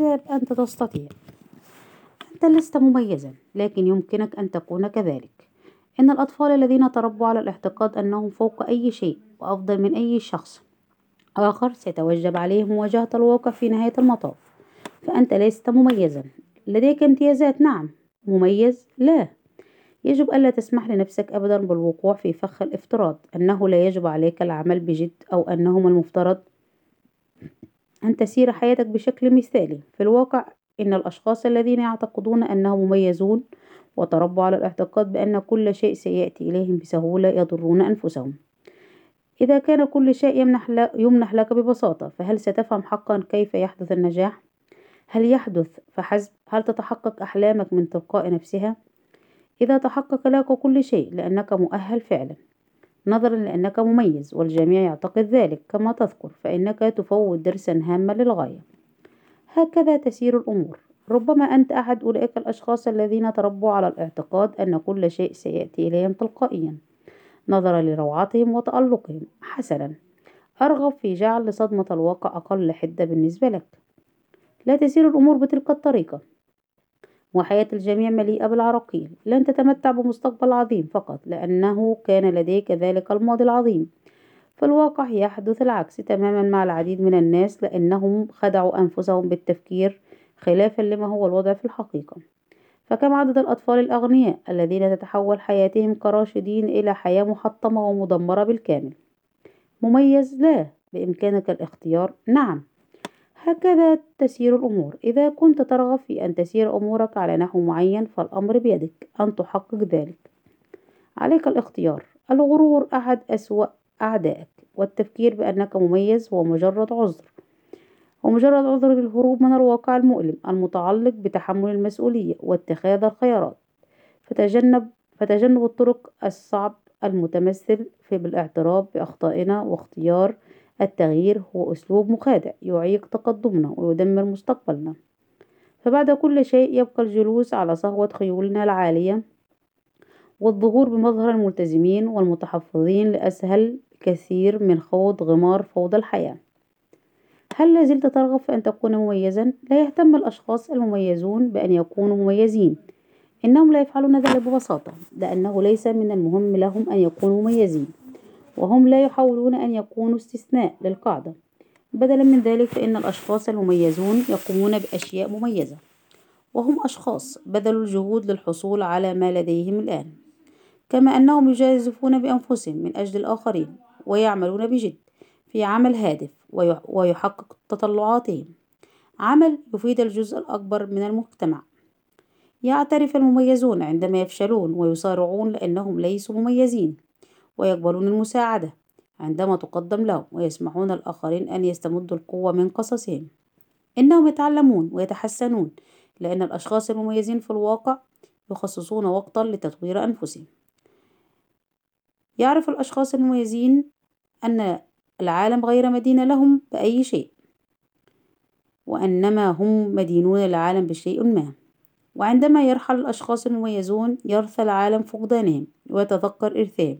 الكتاب أنت تستطيع. أنت لست مميزا لكن يمكنك أن تكون كذلك. إن الأطفال الذين تربوا على الاعتقاد أنهم فوق أي شيء وأفضل من أي شخص. آخر سيتوجب عليهم مواجهة الواقع في نهاية المطاف. فأنت لست مميزا. لديك امتيازات نعم. مميز؟ لا. يجب ألا تسمح لنفسك أبدا بالوقوع في فخ الافتراض. أنه لا يجب عليك العمل بجد أو أنه من المفترض. أن تسير حياتك بشكل مثالي في الواقع إن الأشخاص الذين يعتقدون أنهم مميزون وتربوا على الاعتقاد بأن كل شيء سيأتي إليهم بسهولة يضرون أنفسهم إذا كان كل شيء يمنح, يمنح لك ببساطة فهل ستفهم حقا كيف يحدث النجاح؟ هل يحدث فحسب؟ هل تتحقق أحلامك من تلقاء نفسها؟ إذا تحقق لك كل شيء لأنك مؤهل فعلا نظرا لأنك مميز والجميع يعتقد ذلك. كما تذكر فإنك تفوت درسا هاما للغاية. هكذا تسير الأمور. ربما أنت أحد أولئك الأشخاص الذين تربوا على الاعتقاد أن كل شيء سيأتي إليهم تلقائيا. نظرا لروعتهم وتألقهم. حسنا. أرغب في جعل صدمة الواقع أقل حدة بالنسبة لك. لا تسير الأمور بتلك الطريقة. وحياة الجميع مليئة بالعراقيل. لن تتمتع بمستقبل عظيم فقط لأنه كان لديك ذلك الماضي العظيم. في الواقع يحدث العكس تماما مع العديد من الناس لأنهم خدعوا أنفسهم بالتفكير خلافا لما هو الوضع في الحقيقة. فكم عدد الأطفال الأغنياء الذين تتحول حياتهم كراشدين إلى حياة محطمة ومدمرة بالكامل؟ مميز لا بإمكانك الاختيار. نعم. هكذا تسير الأمور. إذا كنت ترغب في أن تسير أمورك على نحو معين فالأمر بيدك أن تحقق ذلك. عليك الاختيار. الغرور أحد أسوأ أعدائك والتفكير بأنك مميز هو مجرد عذر. ومجرد عذر للهروب من الواقع المؤلم المتعلق بتحمل المسؤولية واتخاذ الخيارات. فتجنب فتجنب الطرق الصعب المتمثل في بالاعتراف بأخطائنا واختيار التغيير هو أسلوب مخادع يعيق تقدمنا ويدمر مستقبلنا. فبعد كل شيء يبقى الجلوس على صهوة خيولنا العالية والظهور بمظهر الملتزمين والمتحفظين لأسهل كثير من خوض غمار فوضى الحياة. هل لازلت ترغب في أن تكون مميزا؟ لا يهتم الأشخاص المميزون بأن يكونوا مميزين. إنهم لا يفعلون ذلك ببساطة لأنه ليس من المهم لهم أن يكونوا مميزين. وهم لا يحاولون أن يكونوا استثناء للقاعدة. بدلا من ذلك فإن الأشخاص المميزون يقومون بأشياء مميزة وهم أشخاص بذلوا الجهود للحصول على ما لديهم الآن كما أنهم يجازفون بأنفسهم من أجل الآخرين ويعملون بجد في عمل هادف ويحقق تطلعاتهم. عمل يفيد الجزء الأكبر من المجتمع. يعترف المميزون عندما يفشلون ويصارعون لأنهم ليسوا مميزين. ويقبلون المساعدة عندما تقدم لهم ويسمحون الآخرين أن يستمدوا القوة من قصصهم. إنهم يتعلمون ويتحسنون لأن الأشخاص المميزين في الواقع يخصصون وقتا لتطوير أنفسهم. يعرف الأشخاص المميزين أن العالم غير مدين لهم بأي شيء وأنما هم مدينون للعالم بشيء ما. وعندما يرحل الأشخاص المميزون يرثى العالم فقدانهم ويتذكر إرثهم.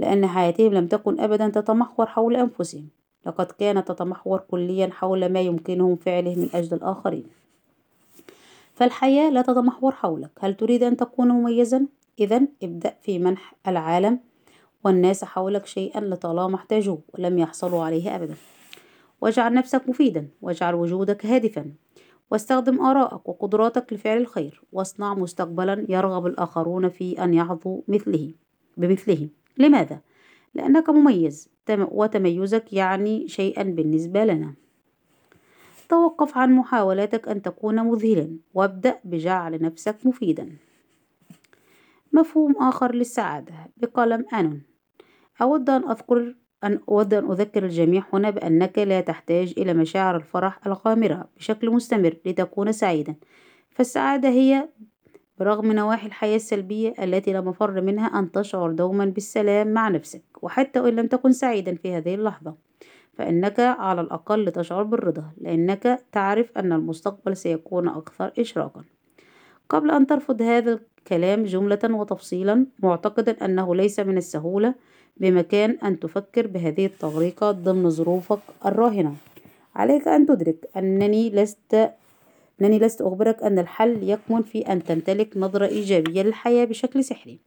لأن حياتهم لم تكن أبدا تتمحور حول أنفسهم. لقد كانت تتمحور كليا حول ما يمكنهم فعله من أجل الآخرين. فالحياة لا تتمحور حولك. هل تريد أن تكون مميزا؟ إذا ابدأ في منح العالم والناس حولك شيئا لطالما احتاجوه ولم يحصلوا عليه أبدا. واجعل نفسك مفيدا. واجعل وجودك هادفا. واستخدم آرائك وقدراتك لفعل الخير. واصنع مستقبلا يرغب الآخرون في أن يحظوا مثله بمثله لماذا؟ لأنك مميز وتميزك يعني شيئا بالنسبة لنا. توقف عن محاولاتك أن تكون مذهلا وابدأ بجعل نفسك مفيدا. مفهوم آخر للسعادة بقلم أنون. أود أن أذكر أن أود أن أذكر الجميع هنا بأنك لا تحتاج إلى مشاعر الفرح الغامرة بشكل مستمر لتكون سعيدا. فالسعادة هي برغم نواحي الحياة السلبية التي لا مفر منها أن تشعر دوما بالسلام مع نفسك وحتى وإن لم تكن سعيدا في هذه اللحظة. فإنك على الأقل تشعر بالرضا لأنك تعرف أن المستقبل سيكون أكثر إشراقا. قبل أن ترفض هذا الكلام جملة وتفصيلا معتقدا أنه ليس من السهولة بمكان أن تفكر بهذه الطريقة ضمن ظروفك الراهنة. عليك أن تدرك أنني لست إنني لست أخبرك أن الحل يكمن في أن تمتلك نظرة إيجابية للحياة بشكل سحري،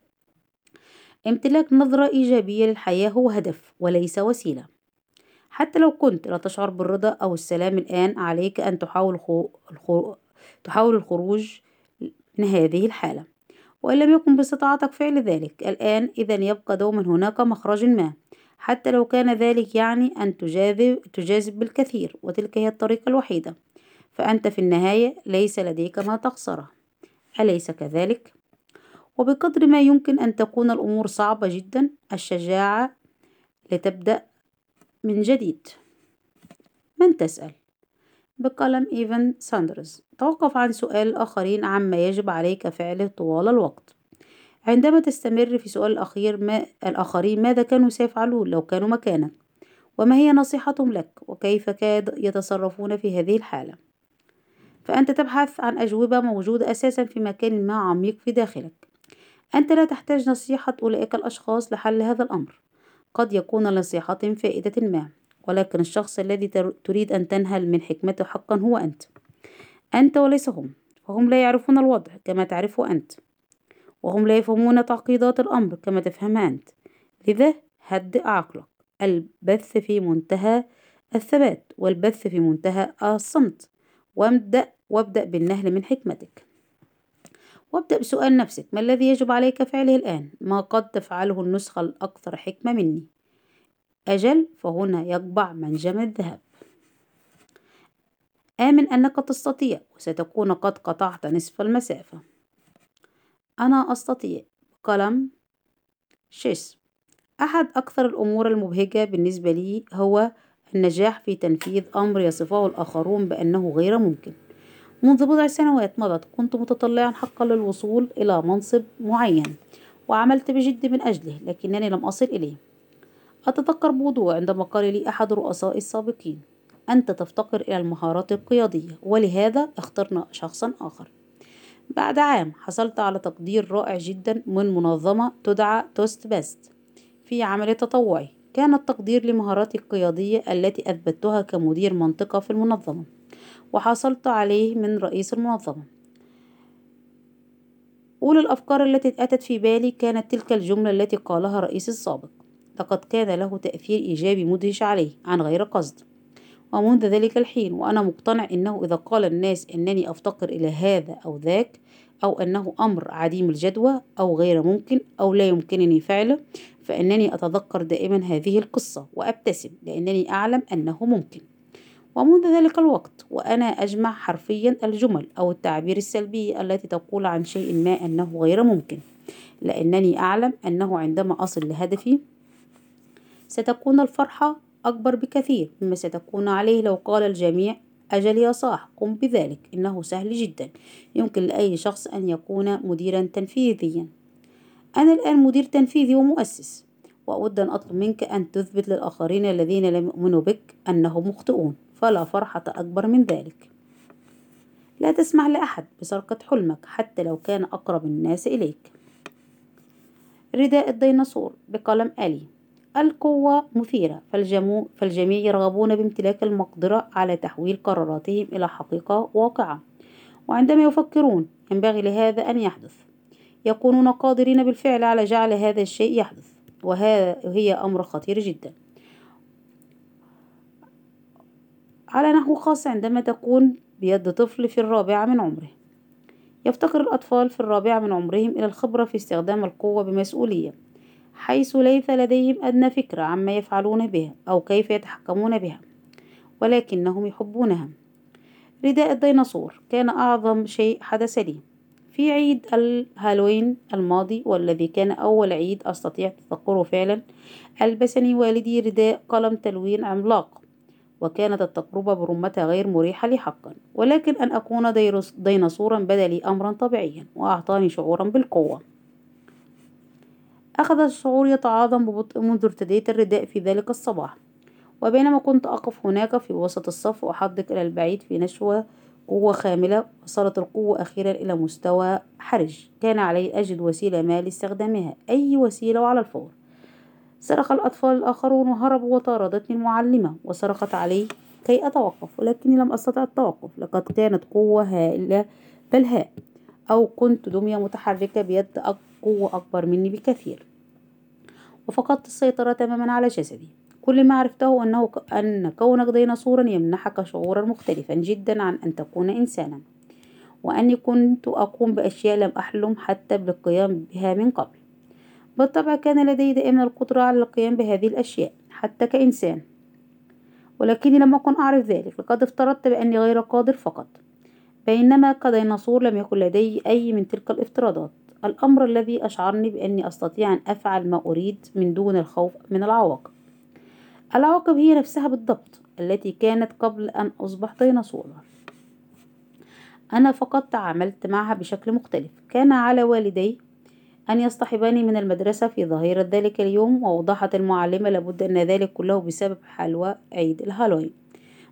امتلاك نظرة إيجابية للحياة هو هدف وليس وسيلة، حتى لو كنت لا تشعر بالرضا أو السلام الآن عليك أن تحاول تحاول الخروج من هذه الحالة، وإن لم يكن باستطاعتك فعل ذلك الآن إذا يبقى دوما هناك مخرج ما، حتى لو كان ذلك يعني أن تجاذب تجاذب بالكثير وتلك هي الطريقة الوحيدة، فأنت في النهاية ليس لديك ما تخسره، أليس كذلك؟ وبقدر ما يمكن أن تكون الأمور صعبة جدا الشجاعة لتبدأ من جديد. من تسأل؟ بقلم إيفان ساندرز. توقف عن سؤال الآخرين عما يجب عليك فعله طوال الوقت. عندما تستمر في سؤال الأخير ما الآخرين ماذا كانوا سيفعلون لو كانوا مكانك؟ وما هي نصيحتهم لك؟ وكيف كاد يتصرفون في هذه الحالة؟ فأنت تبحث عن أجوبة موجودة أساسا في مكان ما عميق في داخلك. أنت لا تحتاج نصيحة أولئك الأشخاص لحل هذا الأمر. قد يكون لنصيحتهم فائدة ما ولكن الشخص الذي تريد أن تنهل من حكمته حقا هو أنت. أنت وليس هم فهم لا يعرفون الوضع كما تعرفه أنت. وهم لا يفهمون تعقيدات الأمر كما تفهمها أنت. لذا هدئ عقلك. البث في منتهى الثبات والبث في منتهى الصمت. وابدأ وابدأ بالنهل من حكمتك. وابدأ بسؤال نفسك ما الذي يجب عليك فعله الآن؟ ما قد تفعله النسخة الأكثر حكمة مني؟ أجل فهنا يقبع منجم الذهب. آمن أنك تستطيع وستكون قد قطعت نصف المسافة. أنا أستطيع. قلم. شيس. أحد أكثر الأمور المبهجة بالنسبة لي هو النجاح في تنفيذ أمر يصفه الآخرون بأنه غير ممكن. منذ بضع سنوات مضت كنت متطلعا حقا للوصول إلى منصب معين وعملت بجد من أجله لكنني لم أصل إليه. أتذكر بوضوح عندما قال لي أحد رؤسائي السابقين أنت تفتقر إلى المهارات القيادية ولهذا اخترنا شخصا آخر. بعد عام حصلت على تقدير رائع جدا من منظمة تدعى توست بيست في عمل تطوعي. كان التقدير لمهاراتي القيادية التي أثبتها كمدير منطقة في المنظمة وحصلت عليه من رئيس المنظمة. أولى الأفكار التي أتت في بالي كانت تلك الجملة التي قالها رئيس السابق لقد كان له تأثير إيجابي مدهش عليه عن غير قصد. ومنذ ذلك الحين وأنا مقتنع أنه إذا قال الناس أنني أفتقر إلى هذا أو ذاك أو أنه أمر عديم الجدوى أو غير ممكن أو لا يمكنني فعله فإنني أتذكر دائما هذه القصة وأبتسم لأنني أعلم أنه ممكن. ومنذ ذلك الوقت وأنا أجمع حرفيا الجمل أو التعبير السلبي التي تقول عن شيء ما أنه غير ممكن. لأنني أعلم أنه عندما أصل لهدفي ستكون الفرحة أكبر بكثير مما ستكون عليه لو قال الجميع أجل يا صاح قم بذلك إنه سهل جدا. يمكن لأي شخص أن يكون مديرا تنفيذيا. أنا الآن مدير تنفيذي ومؤسس. وأود أن أطلب منك أن تثبت للآخرين الذين لم يؤمنوا بك أنهم مخطئون فلا فرحة أكبر من ذلك. لا تسمح لأحد بسرقة حلمك حتى لو كان أقرب الناس إليك. رداء الديناصور بقلم آلي. القوة مثيرة فالجمو فالجميع يرغبون بامتلاك المقدرة على تحويل قراراتهم إلى حقيقة واقعة. وعندما يفكرون ينبغي لهذا أن يحدث. يكونون قادرين بالفعل على جعل هذا الشيء يحدث وهذا هي أمر خطير جدا. على نحو خاص عندما تكون بيد طفل في الرابعة من عمره. يفتقر الأطفال في الرابعة من عمرهم إلى الخبرة في استخدام القوة بمسؤولية حيث ليس لديهم أدنى فكرة عما يفعلون بها أو كيف يتحكمون بها ولكنهم يحبونها. رداء الديناصور كان أعظم شيء حدث لي. في عيد الهالوين الماضي والذي كان أول عيد أستطيع تذكره فعلا ألبسني والدي رداء قلم تلوين عملاق وكانت التجربة برمتها غير مريحة لي حقا ولكن أن أكون ديناصورا بدا لي أمرا طبيعيا وأعطاني شعورا بالقوة. أخذ الشعور يتعاظم ببطء منذ ارتديت الرداء في ذلك الصباح. وبينما كنت أقف هناك في وسط الصف وأحدق إلى البعيد في نشوة قوة خاملة وصلت القوة أخيرا إلى مستوى حرج. كان علي أجد وسيلة ما لاستخدامها أي وسيلة وعلى الفور. صرخ الأطفال الآخرون وهربوا وطاردتني المعلمة وصرخت علي كي أتوقف ولكني لم أستطع التوقف. لقد كانت قوة هائلة بلهاء أو كنت دمية متحركة بيد قوة أكبر مني بكثير. وفقدت السيطرة تماما على جسدي. كل ما عرفته أنه أن كونك ديناصورا يمنحك شعورا مختلفا جدا عن أن تكون إنسانا وأني كنت أقوم بأشياء لم أحلم حتى بالقيام بها من قبل. بالطبع كان لدي دائما القدرة على القيام بهذه الأشياء حتى كإنسان. ولكني لم أكن أعرف ذلك لقد افترضت بأني غير قادر فقط. بينما كديناصور لم يكن لدي أي من تلك الافتراضات. الأمر الذي أشعرني بأني أستطيع أن أفعل ما أريد من دون الخوف من العواقب العواقب هي نفسها بالضبط التي كانت قبل أن أصبح ديناصورا. أنا فقط تعاملت معها بشكل مختلف. كان على والدي أن يصطحباني من المدرسة في ظهيرة ذلك اليوم وأوضحت المعلمة لابد أن ذلك كله بسبب حلوى عيد الهالوين.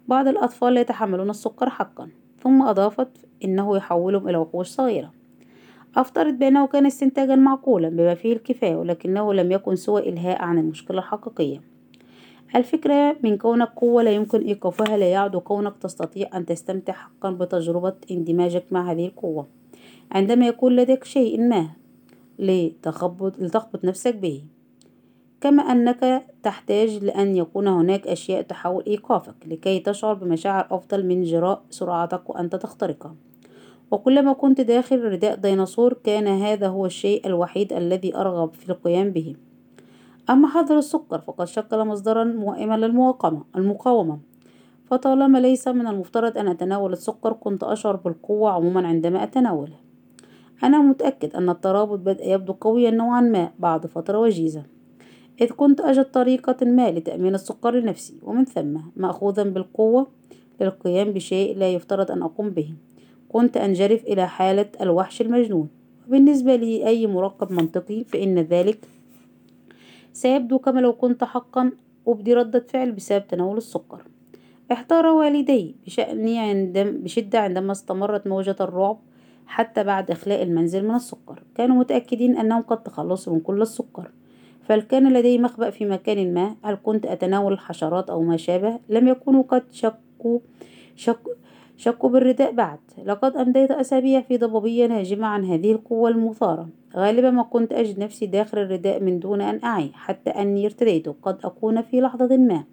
بعض الأطفال لا يتحملون السكر حقا ثم أضافت إنه يحولهم إلى وحوش صغيرة. أفترض بأنه كان استنتاجا معقولا بما فيه الكفاية ولكنه لم يكن سوى إلهاء عن المشكلة الحقيقية. الفكرة من كونك قوة لا يمكن إيقافها لا يعد كونك تستطيع أن تستمتع حقا بتجربة اندماجك مع هذه القوة. عندما يكون لديك شيء ما لتخبط, لتخبط نفسك به. كما أنك تحتاج لأن يكون هناك أشياء تحاول إيقافك لكي تشعر بمشاعر أفضل من جراء سرعتك وأنت تخترقها. وكلما كنت داخل رداء ديناصور كان هذا هو الشيء الوحيد الذي أرغب في القيام به. أما حظر السكر فقد شكل مصدرا موائما للمقاومة المقاومة. فطالما ليس من المفترض أن أتناول السكر كنت أشعر بالقوة عموما عندما أتناوله. أنا متأكد أن الترابط بدأ يبدو قويا نوعا ما بعد فترة وجيزة. إذ كنت أجد طريقة ما لتأمين السكر لنفسي ومن ثم مأخوذا بالقوة للقيام بشيء لا يفترض أن أقوم به. كنت أنجرف إلى حالة الوحش المجنون. وبالنسبة لي أي مراقب منطقي فإن ذلك سيبدو كما لو كنت حقا أبدي ردة فعل بسبب تناول السكر. احتار والدي بشأني عندما بشدة عندما استمرت موجة الرعب حتى بعد إخلاء المنزل من السكر. كانوا متأكدين أنهم قد تخلصوا من كل السكر. فهل كان لدي مخبأ في مكان ما؟ هل كنت أتناول الحشرات أو ما شابه؟ لم يكونوا قد شكوا شك شكوا بالرداء بعد. لقد أمضيت أسابيع في ضبابية ناجمة عن هذه القوة المثارة. غالبا ما كنت أجد نفسي داخل الرداء من دون أن أعي حتى أني ارتديت. قد أكون في لحظة ما.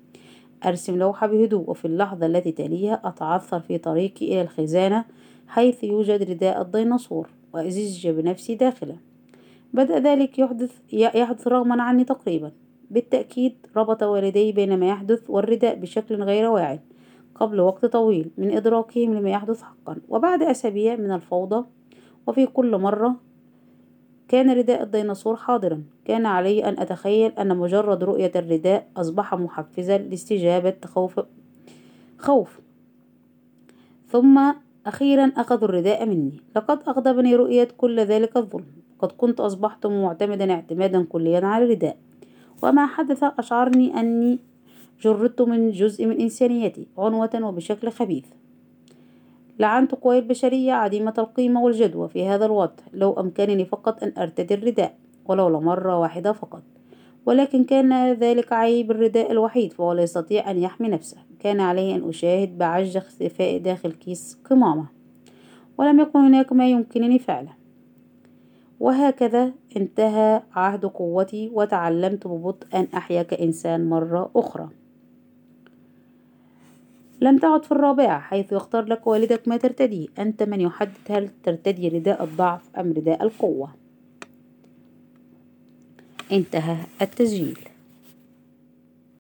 أرسم لوحة بهدوء وفي اللحظة التي تليها أتعثر في طريقي إلى الخزانة حيث يوجد رداء الديناصور. وأزج بنفسي داخله. بدأ ذلك يحدث يحدث رغما عني تقريبا. بالتأكيد ربط والدي بين ما يحدث والرداء بشكل غير واعٍ قبل وقت طويل من إدراكهم لما يحدث حقا وبعد أسابيع من الفوضى. وفي كل مرة كان رداء الديناصور حاضرا. كان علي أن أتخيل أن مجرد رؤية الرداء أصبح محفزا لاستجابة خوف خوف. ثم أخيرا أخذوا الرداء مني. لقد أغضبني رؤية كل ذلك الظلم. قد كنت أصبحت معتمدا اعتمادا كليا على الرداء. وما حدث أشعرني أني جردت من جزء من إنسانيتي عنوة وبشكل خبيث. لعنت قواي البشرية عديمة القيمة والجدوى في هذا الوضع. لو أمكنني فقط أن أرتدي الرداء ولو لمرة واحدة فقط. ولكن كان ذلك عيب الرداء الوحيد فهو لا يستطيع أن يحمي نفسه. كان علي أن أشاهد بعج اختفاء داخل كيس قمامة. ولم يكن هناك ما يمكنني فعله. وهكذا انتهى عهد قوتي وتعلمت ببطء أن أحيا كإنسان مرة أخرى. لم تعد في الرابعة حيث يختار لك والدك ما ترتديه أنت من يحدد هل ترتدي رداء الضعف أم رداء القوة. انتهى التسجيل.